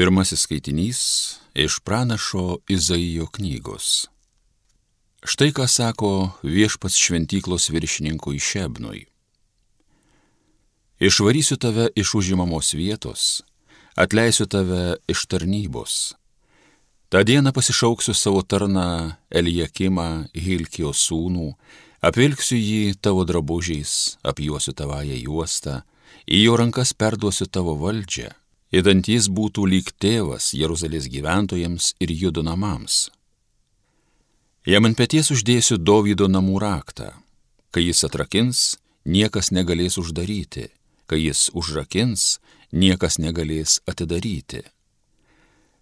Pirmasis skaitinys iš pranašo Izaijo knygos. Štai ką sako viešpats šventyklos viršininkui Šebnui. Išvarysiu tave iš užimamos vietos, atleisiu tave iš tarnybos. Ta diena pasišauksiu savo tarną Elijakimą Hilkijo sūnų, apvilksiu jį tavo drabužiais, apjuosiu tavąją juostą, į jo rankas perduosiu tavo valdžią įdant jis būtų lyg tėvas Jeruzalės gyventojams ir judo namams. Jam ant pėties uždėsiu Dovydo namų raktą. Kai jis atrakins, niekas negalės uždaryti, kai jis užrakins, niekas negalės atidaryti.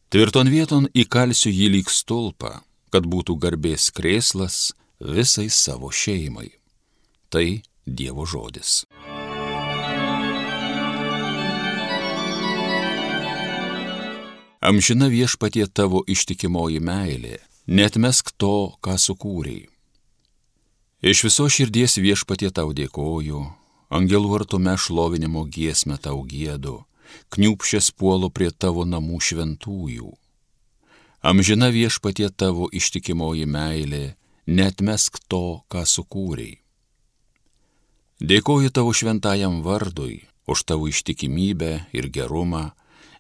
Tvirton vieton įkalsiu jį lyg stulpą, kad būtų garbės krėslas visai savo šeimai. Tai Dievo žodis. Amžina viešpatie tavo ištikimoji meilė, netmesk to, ką sukūrėjai. Iš viso širdies viešpatie tau dėkoju, angelų artume šlovinimo giesmę tau gėdu, kniupšės puolu prie tavo namų šventųjų. Amžina viešpatie tavo ištikimoji meilė, netmesk to, ką sukūrėjai. Dėkoju tavo šventajam vardui už tavo ištikimybę ir gerumą,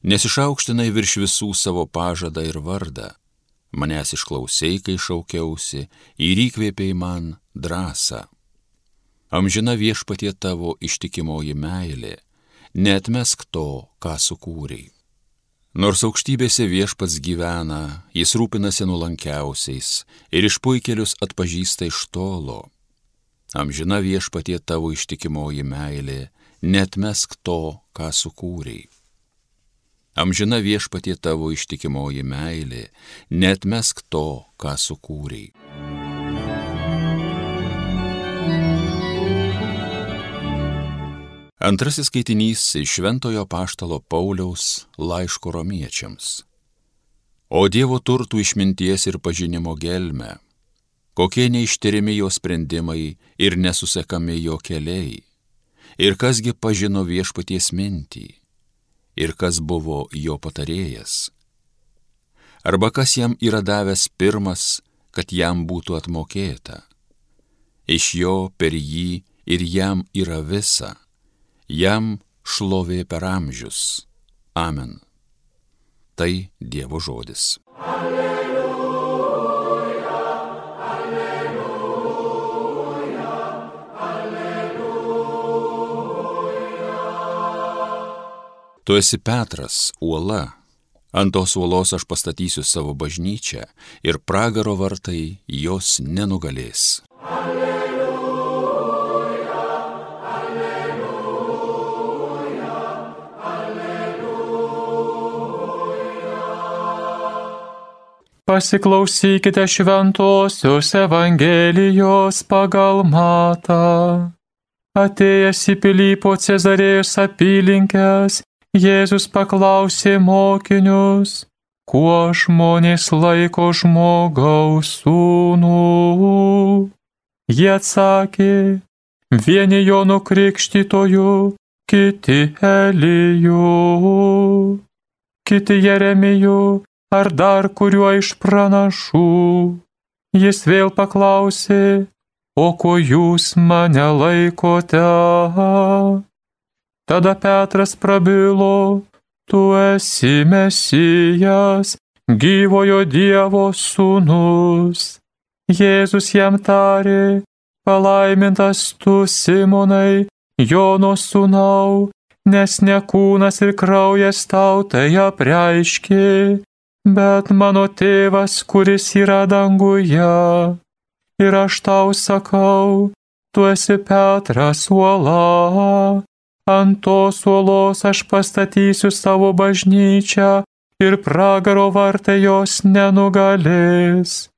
nes išaukštinai virš visų savo pažadą ir vardą. Manęs išklausai, kai šaukiausi ir įkvėpiai man drąsą. Amžina viešpatie tavo ištikimoji meilė, netmesk to, ką sukūrei. Nors aukštybėse viešpats gyvena, jis rūpinasi nulankiausiais ir išpuikelius atpažįsta iš tolo. Amžina viešpatie tavo ištikimoji meilė, netmesk to, ką sukūrei. Amžina viešpatie tavo ištikimoji meilė, net mesk to, ką sukūrei. Antrasis skaitinys iš Šventojo Paštalo Pauliaus laiško romiečiams. O Dievo turtų išminties ir pažinimo gelme, kokie neištirimi jo sprendimai ir nesusekami jo keliai, ir kasgi pažino viešpaties mintį ir kas buvo jo patarėjas. Arba kas jam yra davęs pirmas, kad jam būtų atmokėta. Iš jo per jį ir jam yra visa, jam šlovė per amžius. Amen. Tai Dievo žodis. Alleluja. Tu esi Petras, uola. Ant tos uolos aš pastatysiu savo bažnyčią ir pragaro vartai jos nenugalės. Alleluja, alleluja, alleluja. Pasiklausykite šventosios Evangelijos pagal matą. Atėjęs į Pilypo Cezarėjus apylinkės, Jėzus paklausė mokinius, kuo žmonės laiko žmogaus sūnų. Jie atsakė, vieni jo nukrikštytojų, kiti Elijų, kiti Jeremijų ar dar kuriuo iš pranašų. Jis vėl paklausė, o ko jūs mane laikote? Tada Petras prabilo, tu esi Mesijas, gyvojo Dievo sūnus. Jėzus jam tarė, palaimintas tu Simonai, Jono sūnau, nes ne kūnas ir kraujas tau tai apreiškė, bet mano tėvas, kuris yra danguje. Ir aš tau sakau, tu esi Petras uola, ant tos uolos aš pastatysiu savo bažnyčią ir pragaro vartai jos nenugalės.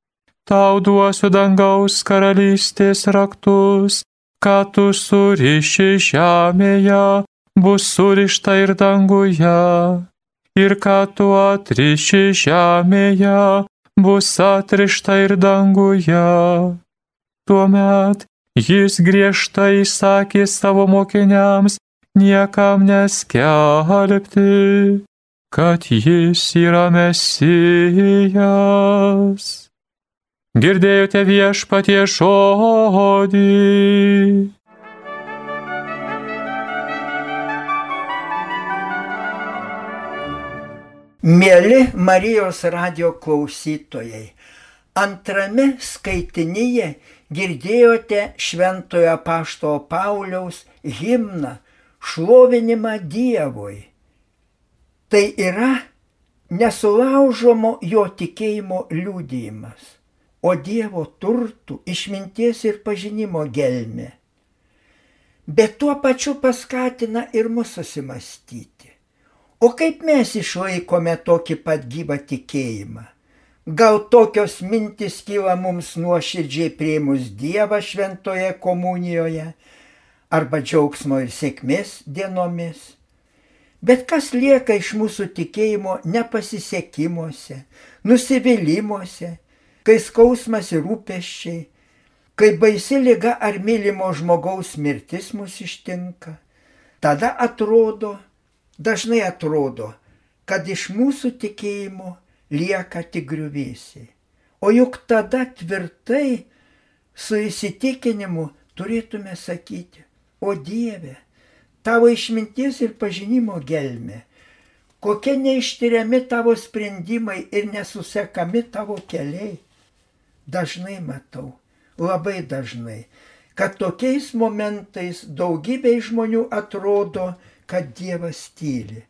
Tau duosiu dangaus karalystės raktus, ką tu suriši žemėje, bus surišta ir danguje. Ir ką tu atriši žemėje, bus atrišta ir danguje. Tuomet jis griežtai įsakė savo mokiniams niekam neskelbti, kad jis yra Mesijas. Girdėjote viešpatie žodį. Mėly Marijos radio klausytojai, antrame skaitinyje girdėjote Šventojo Pašto Pauliaus himną šlovinimą Dievui. Tai yra nesulaužomo jo tikėjimo liūdėjimas, o Dievo turtų, išminties ir pažinimo gelmė. Bet tuo pačiu paskatina ir mus susimastyti. O kaip mes išlaikome tokį pat gyvą tikėjimą? Gal tokios mintis kyla mums nuoširdžiai prieimus Dievą šventoje komunijoje arba džiaugsmo ir sėkmės dienomis? Bet kas lieka iš mūsų tikėjimo nepasisekimuose, nusivylimuose, kai skausmas ir rūpeščiai, kai baisi lyga ar mylimo žmogaus mirtis mus ištinka, tada atrodo, dažnai atrodo, kad iš mūsų tikėjimo lieka tik griuvėsiai. O juk tada tvirtai su įsitikinimu turėtume sakyti, o Dieve, tavo išminties ir pažinimo gelme, kokie neištyriami tavo sprendimai ir nesusekami tavo keliai. Dažnai matau, labai dažnai, kad tokiais momentais daugybei žmonių atrodo, kad Dievas tyli.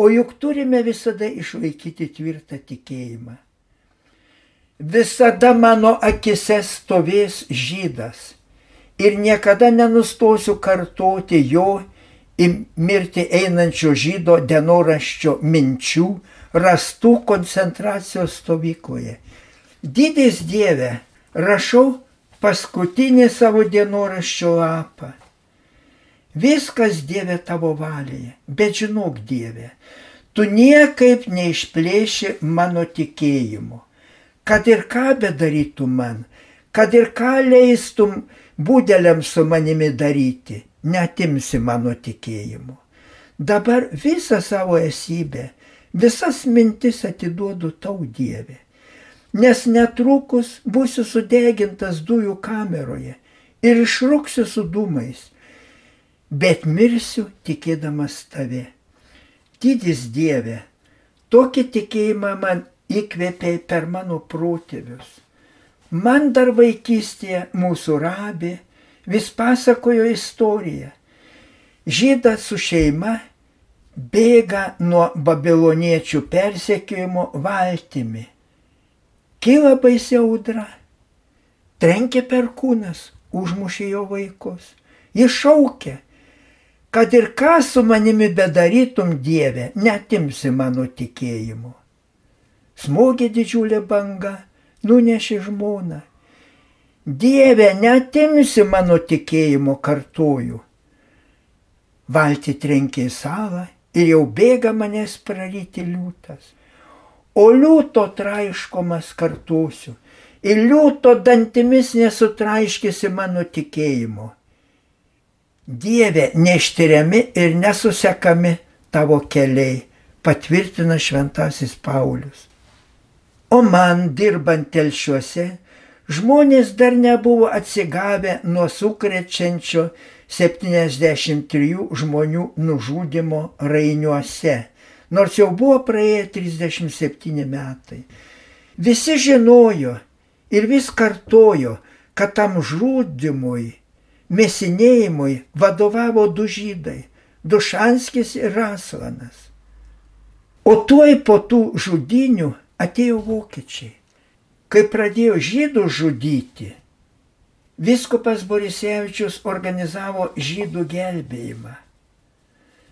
O juk turime visada išlaikyti tvirtą tikėjimą. Visada mano akise stovės žydas ir niekada nenustosiu kartoti jo į mirtį einančio žydo dienoraščio minčių rastų koncentracijos stovykloje. Didis Dieve, rašau paskutinį savo dienoraščio lapą. Viskas Dieve tavo valėje, bet žinok Dieve, tu niekaip neišplėši mano tikėjimo. Kad ir ką bedarytum man, kad ir ką leistum būdeliam su manimi daryti, netimsi mano tikėjimo. Dabar visą savo esybę, visas mintis atiduodu tau Dieve, nes netrukus būsiu sudegintas dujų kameroje ir išrūksiu su dūmais bet mirsiu tikėdamas tave. Didis Dieve, tokį tikėjimą man įkvėpė per mano protėvius. Man dar vaikystėje mūsų rabė vis pasakojo istoriją. Žydas su šeima bėga nuo babiloniečių persekiojimo valtimi. Kyla baisi audra, trenkė per kūnas, užmušė jo vaikus. Jis šaukė, kad ir ką su manimi bedarytum Dieve, netimsi mano tikėjimu. Smogė didžiulė banga, nunešė žmoną. Dieve, netimsi mano tikėjimo kartuoju. Valti trenkė į salą ir jau bėga manęs praryti liūtas. O liūto traiškomas kartuosiu ir liūto dantimis nesutraiškisi mano tikėjimo Dieve, neištiriami ir nesusekami tavo keliai, patvirtina šventasis Paulius. O man dirbant telšiuose, žmonės dar nebuvo atsigavę nuo sukrečiančio 73 žmonių nužudimo Rainiuose, nors jau buvo praėję 37 metai. Visi žinojo ir vis kartojo, kad tam žudimui mėsinėjimui vadovavo du žydai - Dušanskis ir Raslanas. O tuoj po tų žudinių atėjo vokiečiai. Kai pradėjo žydų žudyti, viskupas Borisevičius organizavo žydų gelbėjimą.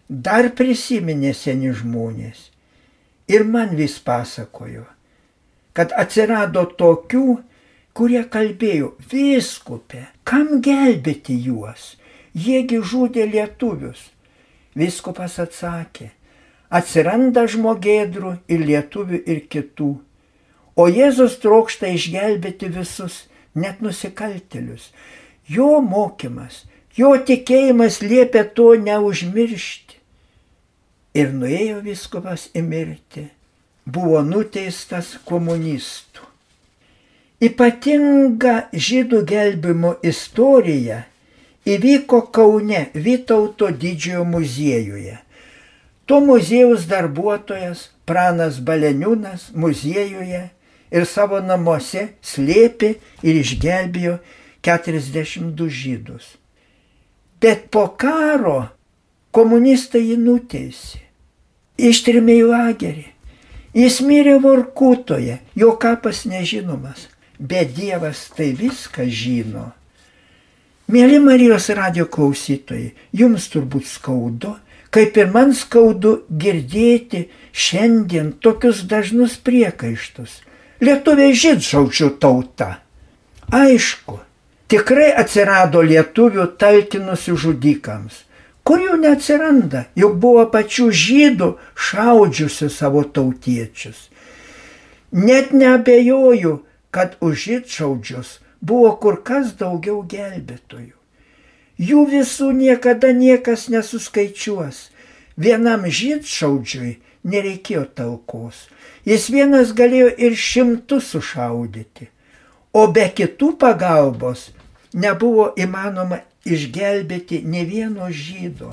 Dar prisiminė seni žmonės ir man vis pasakojo, kad atsirado tokių, kurie kalbėjo, viskupė, kam gelbėti juos, jiegi žudė lietuvius. Viskupas atsakė, atsiranda žmogėdrų ir lietuvių ir kitų, o Jėzus trokšta išgelbėti visus, net nusikaltelius. Jo mokymas, jo tikėjimas liepia to neužmiršti. ir nuėjo viskupas į mirtį, buvo nuteistas komunistų. Ypatinga žydų gelbimo istorija įvyko Kaune Vytauto didžiojo muziejuje. Tuo muziejaus darbuotojas Pranas Baleniūnas muziejuje ir savo namuose slėpė ir išgelbėjo 42 žydus. Bet po karo komunistai jį nuteisė. Ištrimė į lagerį. Jis mirė Vorkutoje, jo kapas nežinomas, bet Dievas tai viską žino. Mėly Marijos radio klausytojai, jums turbūt skaudu, kaip ir man skaudu girdėti šiandien tokius dažnus priekaištus. Lietuviai žydšaučių tauta. Aišku, tikrai atsirado lietuvių talkinusių žudikams. Kur jų neatsiranda, juk buvo pačių žydų šaudžiusių savo tautiečius. Net neabejoju, kad už žydšaudžius buvo kur kas daugiau gelbėtojų. Jų visų niekada niekas nesuskaičiuos. Vienam žydšaudžiui nereikėjo talkos. Jis vienas galėjo ir šimtus sušaudyti. O be kitų pagalbos nebuvo įmanoma išgelbėti ne vieno žydo.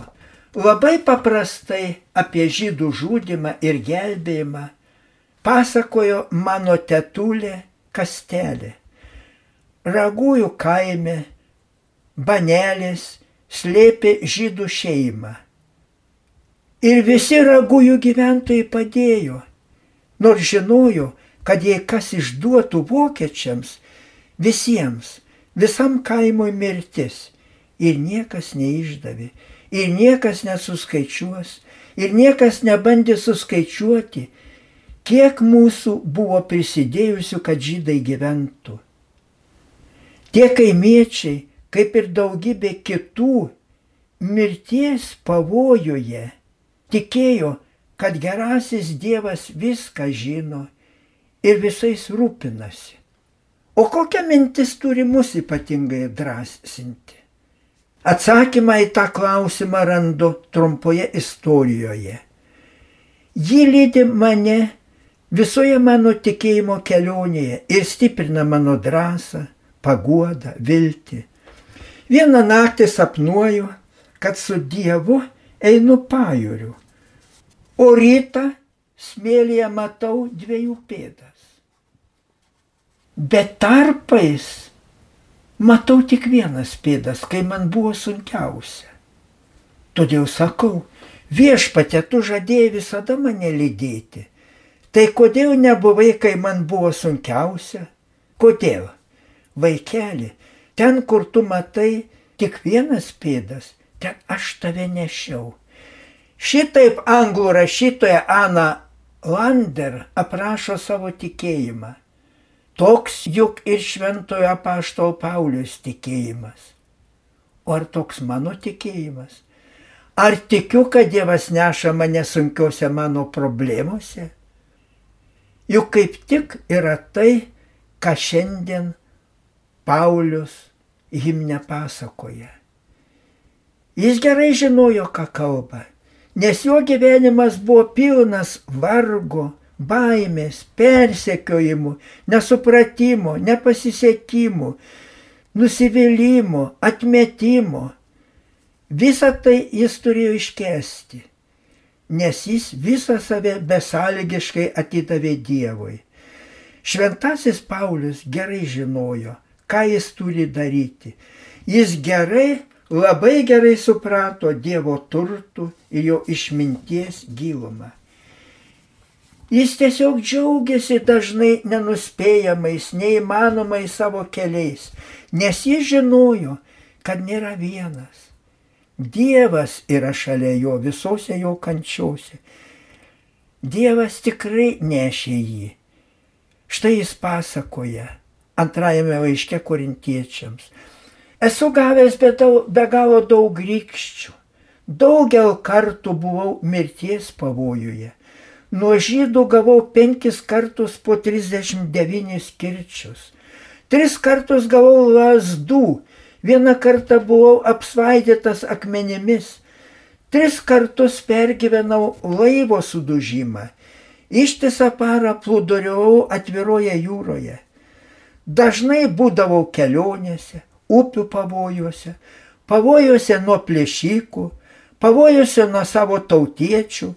Labai paprastai apie žydų žudimą ir gelbėjimą pasakojo mano tetulė Kastelė. Ragųjų kaime Banelis slėpė žydų šeimą. Ir visi ragųjų gyventojai padėjo, nors žinojo, kad jei kas išduotų vokiečiams, visiems, visam kaimui mirtis. Ir niekas neišdavė, ir niekas nesuskaičiuos, ir niekas nebandė suskaičiuoti, kiek mūsų buvo prisidėjusių, kad žydai gyventų. Tie kaimiečiai, kaip ir daugybė kitų, mirties pavojuje tikėjo, kad gerasis Dievas viską žino ir visais rūpinasi. O kokia mintis turi mus ypatingai drąsinti? Atsakymą į tą klausimą randu trumpoje istorijoje. Ji lydi mane visoje mano tikėjimo kelionėje ir stiprina mano drąsą, paguodą, viltį. Vieną naktį sapnuoju, kad su Dievu einu pajūriu, o rytą smėlyje matau dviejų pėdas bet tarpais matau tik vienas pėdas, kai man buvo sunkiausia. Todėl sakau, viešpatė, tu žadėjai visada mane lydėti. Tai kodėl nebuvai, kai man buvo sunkiausia? Kodėl? Vaikeli, ten, kur tu matai tik vienas pėdas, ten aš tave nešiau. Šitaip anglų rašytoja Ana Lander aprašo savo tikėjimą. Toks juk ir šventojo apaštalo Paulius tikėjimas. O ar toks mano tikėjimas? Ar tikiu, kad Dievas neša mane sunkiuose mano problemuose? Juk kaip tik yra tai, ką šiandien Paulius himne pasakoja. Jis gerai žinojo, ką kalba, nes jo gyvenimas buvo pilnas vargo, baimės, persekiojimų, nesupratimo, nepasisekimų, nusivylimų, atmetimo. Visą tai jis turėjo iškesti, nes jis visą save besąlygiškai atidavė Dievui. Šventasis Paulius gerai žinojo, ką jis turi daryti. Jis gerai, labai gerai suprato Dievo turtų ir jo išminties gilumą. Jis tiesiog džiaugiasi dažnai nenuspėjamais, neįmanomais savo keliais, nes jis žinojo, kad nėra vienas. Dievas yra šalia jo visose jo kančiose. Dievas tikrai nešė jį. Štai jis pasakoja antrajame laiške korintiečiams. Esu gavęs be, daug, be galo daug rykščių. Daugel kartų buvau mirties pavojuje Nuo žydų gavau penkis kartus po 39 kirčius. Tris kartus gavau lasdų, vieną kartą buvau apsvaidytas akmenimis, Tris kartus pergyvenau laivo sudužimą. Ištisą parą plūduriau atviroje jūroje. Dažnai būdavau kelionėse, upių pavojuose, pavojuose nuo plėšykų, pavojuose nuo savo tautiečių,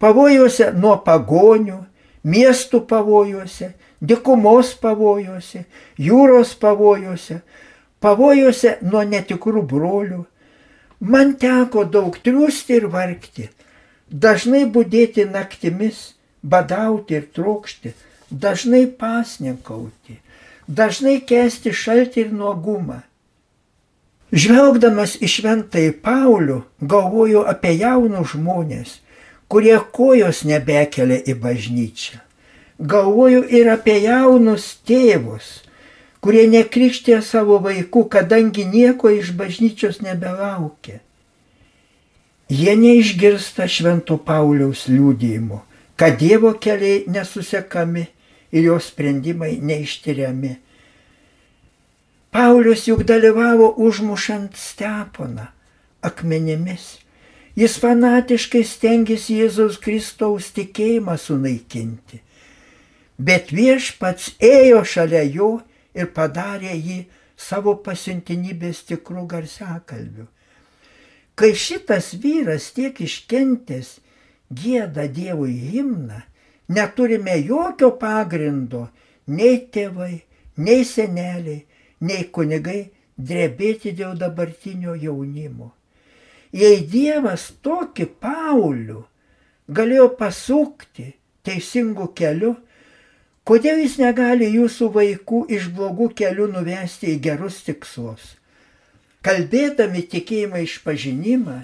pavojuose nuo pagonių, miestų pavojuose, dikumos pavojuose, jūros pavojuose, pavojuose nuo netikrų brolių. Man teko daug triūsti ir vargti, dažnai būdėti naktimis, badauti ir trokšti, dažnai pasninkauti dažnai kesti šaltį ir nuogumą. Žvelgdamas į šventąjį Paulių, galvoju apie jaunus žmonės, kurie kojos nebekelia į bažnyčią. Galvoju ir apie jaunus tėvus, kurie nekrikštė savo vaikų, kadangi nieko iš bažnyčios nebelaukia. Jie neišgirsta švento Pauliaus liūdėjimo, kad Dievo keliai nesusekami ir jo sprendimai neištyriami. Paulius juk dalyvavo užmušant Steponą akmenimis. Jis fanatiškai stengiasi Jėzaus Kristaus tikėjimą sunaikinti. Bet viešpats ėjo šalia jo ir padarė jį savo pasiuntinybės tikrų garsiakalbių. Kai šitas vyras tiek iškentęs gėda Dievui himną, neturime jokio pagrindo nei tėvai, nei seneliai, nei kunigai drebėti dėl dabartinio jaunimo. Jei Dievas tokį Paulių galėjo pasukti teisingų kelių, kodėl jis negali jūsų vaikų iš blogų kelių nuvesti į gerus tikslus? Kalbėdami tikėjimą išpažinimą,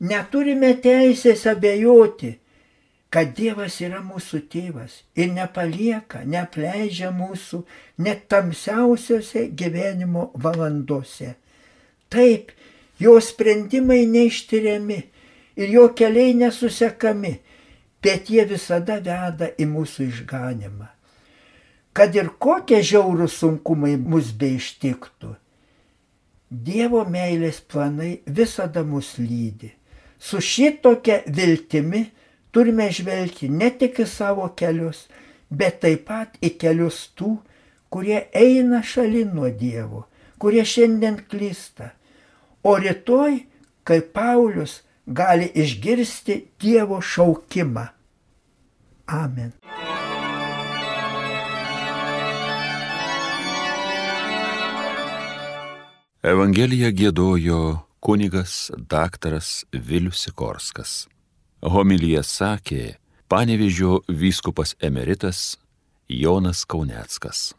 neturime teisės abejoti, kad Dievas yra mūsų tėvas ir nepalieka, neapleidžia mūsų net tamsiausiose gyvenimo valandose. Taip, jo sprendimai neištyriami ir jo keliai nesusekami, bet jie visada veda į mūsų išganimą. Kad ir kokie žiaurūs sunkumai mus beištiktų, Dievo meilės planai visada mus lydi. Su šitokia viltimi turime žvelgti ne tik į savo kelius, bet taip pat į kelius tų, kurie eina šalin nuo Dievo, kurie šiandien klysta. O rytoj, kai Paulius gali išgirsti Dievo šaukimą. Amen. Evangeliją gėdojo kunigas daktaras Vilius Sikorskas. Homilyje sakė Panevižio vyskupas emeritas Jonas Kauneckas.